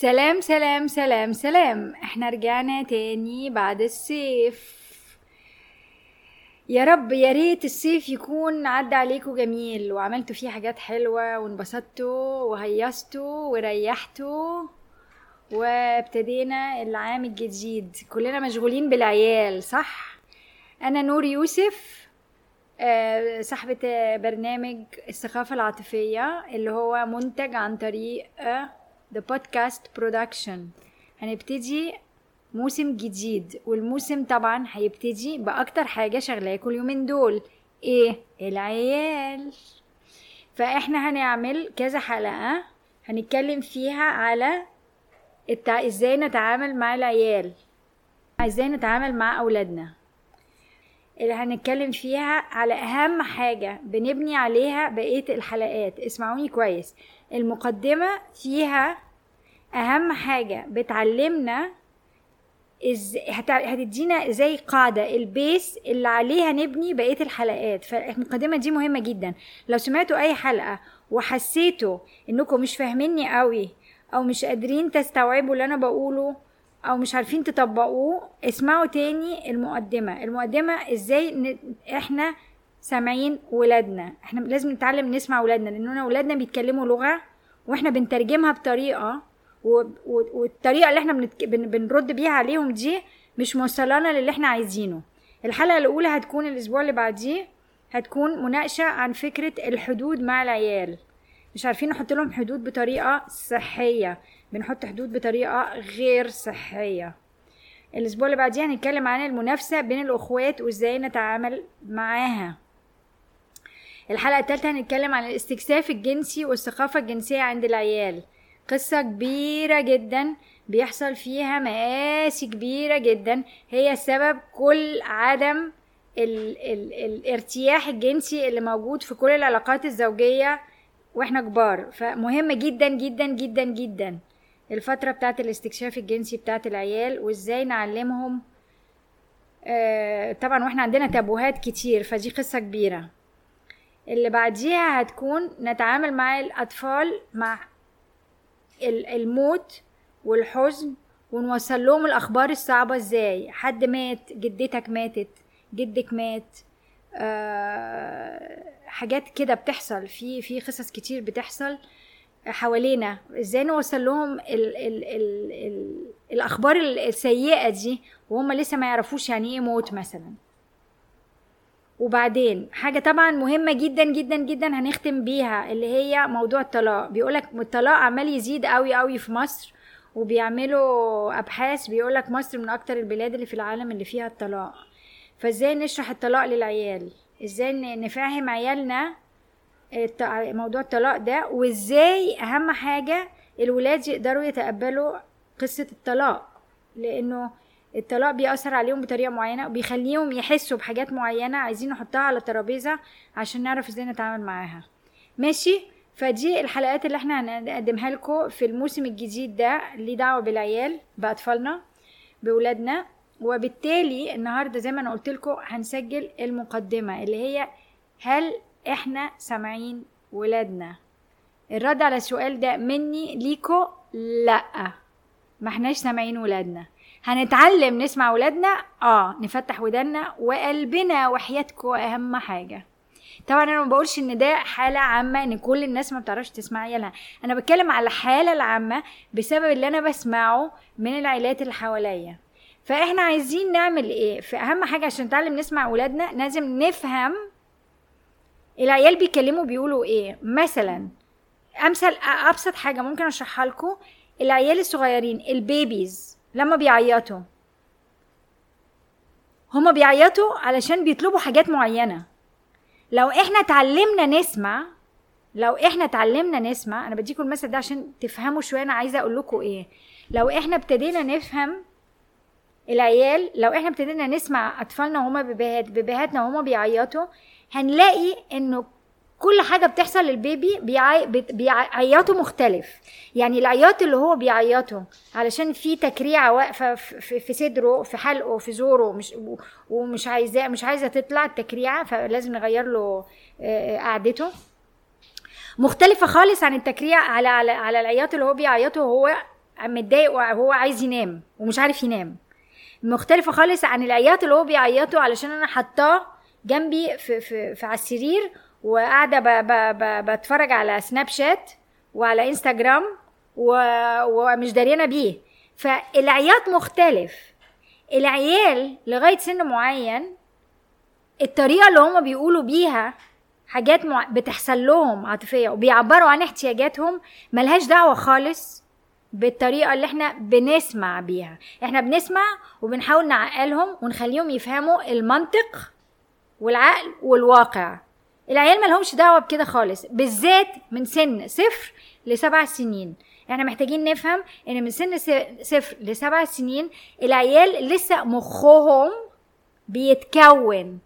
سلام سلام سلام سلام. إحنا رجعنا تاني بعد الصيف. يا رب يا ريت الصيف يكون عدى عليكم جميل. وعملتوا فيه حاجات حلوة وانبسطتوا وهيصتوا وريحتوا وابتدينا العام الجديد. كلنا مشغولين بالعيال صح؟ أنا نور يوسف آه، صاحبة برنامج الثقافة العاطفية اللي هو منتج عن طريق The Podcast Production. هنبتدي موسم جديد والموسم طبعا هيبتدي بأكتر حاجة شغلاكوا اليومين دول. إيه؟ العيال. فإحنا هنعمل كذا حلقة هنتكلم فيها على التع... إزاي نتعامل مع العيال. إزاي نتعامل مع أولادنا. اللي هنتكلم فيها على أهم حاجة بنبني عليها بقية الحلقات. اسمعوني كويس. المقدمة فيها أهم حاجة. بتعلمنا إز... هت... هتدينا زي قاعدة. البيس اللي عليها نبني بقية الحلقات. فالمقدمة دي مهمة جدا. لو سمعتوا أي حلقة وحسيتوا إنكم مش فاهميني قوي أو مش قادرين تستوعبوا اللي أنا بقوله أو مش عارفين تطبقوه اسمعوا تاني المقدمة. المقدمة إزاي. إحنا سامعين ولادنا إحنا لازم نتعلم نسمع ولادنا لأننا ولادنا بيتكلموا لغة وإحنا بنترجمها. و... والطريقة اللي إحنا. بنرد بيها عليهم دي مش موصلانا للي إحنا عايزينه الحلقة الأولى هتكون الأسبوع اللي بعديه هتكون مناقشة عن فكرة الحدود مع العيال مش عارفين نحط لهم حدود بطريقة صحية بنحط حدود بطريقة غير صحية الأسبوع اللي بعديه هنتكلم عن المنافسة بين الأخوات وإزاي نتعامل معاها الحلقة الثالثه هنتكلم عن الاستكشاف الجنسي والثقافة الجنسية عند العيال. قصة كبيرة جدا بيحصل فيها مقاسي كبيرة جدا. هي سبب كل عدم ال ال الارتياح الجنسي اللي موجود في كل العلاقات الزوجية وإحنا كبار. فمهم جدا جدا جدا جدا الفترة بتاعت الاستكشاف الجنسي بتاعت العيال وإزاي نعلمهم آه طبعا وإحنا عندنا تابوهات كتير فدي قصة كبيرة. اللي بعديها هتكون نتعامل مع الأطفال مع الموت والحزن ونوصل لهم الأخبار الصعبة إزاي؟ حد مات جدتك ماتت جدك مات أه حاجات كده بتحصل. في في قصص كتير بتحصل حوالينا. إزاي نوصل لهم ال ال ال ال الأخبار السيئة دي وهم لسه ما يعرفوش يعني إيه موت مثلا؟ وبعدين حاجة طبعا مهمة جدا جدا جدا هنختم بيها اللي هي موضوع الطلاق. بيقولك الطلاق عمال يزيد قوي قوي في مصر وبيعملوا أبحاث بيقولك مصر من أكتر البلاد اللي في العالم اللي فيها الطلاق. فإزاي نشرح الطلاق للعيال؟ إزاي نفهم عيالنا موضوع الطلاق ده؟ وإزاي أهم حاجة الولاد يقدروا يتقبلوا قصة الطلاق؟ لأنه الطلاق بيأثر عليهم بطريقة معينة وبيخليهم يحسوا بحاجات معينة عايزين نحطها على الترابيزة عشان نعرف إزاي نتعامل معاها. ماشي؟ فدي الحلقات اللي إحنا هنقدمها لكم في الموسم الجديد ده ليه دعوة بالعيال بأطفالنا بولادنا. وبالتالي النهاردة زي ما أنا قلت لكم هنسجل المقدمة اللي هي هل إحنا سامعين ولادنا؟ الرد على السؤال ده مني ليكو؟ لأ. ما احناش سامعين ولادنا. هنتعلم نسمع ولادنا آه نفتح ودنا وقلبنا وحياتكم أهم حاجة. طبعا أنا ما بقولش إن ده حالة عامة إن كل الناس ما بتعرفش تسمع عيالها أنا بتكلم على الحالة العامة بسبب اللي أنا بسمعه من العائلات اللي حواليا. فإحنا عايزين نعمل إيه؟ في أهم حاجة عشان نتعلم نسمع ولادنا لازم نفهم العيال بيتكلموا بيقولوا إيه. مثلا أمثل أبسط حاجة ممكن أشرحها لكم. العيال الصغيرين البيبيز. لما بيعيطوا. هما بيعيطوا علشان بيطلبوا حاجات معينة. لو إحنا اتعلمنا نسمع لو إحنا اتعلمنا نسمع أنا بديكم المثل ده عشان تفهموا شوية أنا عايزة أقول لكم إيه. لو إحنا ابتدينا نفهم العيال لو إحنا ابتدينا نسمع أطفالنا وهما بيبيهات بيبيهاتنا وهما بيعيطوا هنلاقي إنه كل حاجة بتحصل للبيبي بيعي... بيعيطوا مختلف. يعني العياط اللي هو بيعيطه علشان في تكريعه واقفة في, صدره في حلقه في زوره مش ومش عايزاه مش عايزة تطلع التكريعه فلازم نغير له قعدته. مختلفة خالص عن التكريع على على, على العياط اللي هو بيعيطه وهو متضايق وهو عايز ينام ومش عارف ينام. مختلفة خالص عن العياط اللي هو بيعيطوا علشان أنا حطاه جنبي في, في, في على السرير ب- بتفرج على سناب شات وعلى إنستجرام و- ومش داريانة بيه. فالعياط مختلف. العيال لغاية سن معين الطريقة اللي هما بيقولوا بيها حاجات مع... بتحصل لهم عاطفية وبيعبروا عن احتياجاتهم ملهاش دعوة خالص بالطريقة اللي إحنا بنسمع بيها. إحنا بنسمع وبنحاول نعقلهم ونخليهم يفهموا المنطق والعقل والواقع. العيال ملهمش دعوة بكده خالص بالذات من سن صفر لسبع سنين. إحنا محتاجين نفهم إن من سن صفر لسبع سنين العيال لسه مخهم بيتكون.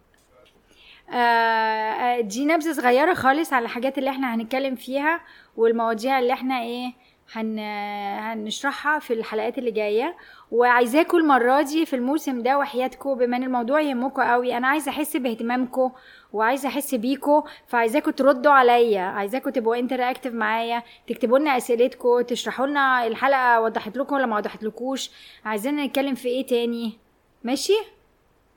آه، آه، دي نبذة صغيرة خالص على الحاجات اللي إحنا هنتكلم فيها والمواضيع اللي إحنا إيه هن... هنشرحها في الحلقات اللي جاية. وعايزاكم المرة دي في الموسم ده وحياتكم بما إن الموضوع يهمكم قوي. أنا عايزة أحس باهتمامكم وعايزة أحس بيكم فعايزاكم تردوا عليا. عايزاكم تبقوا انتراكتيف معايا. تكتبوا لنا اسئلتكم تشرحوا لنا الحلقة. وضحت لكم ولا ما وضحت لكوش عايزين نتكلم في إيه تاني؟ ماشي؟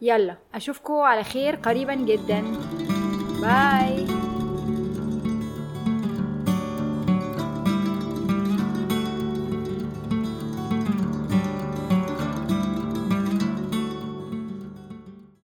يلا. اشوفكم على خير قريبا جدا. باي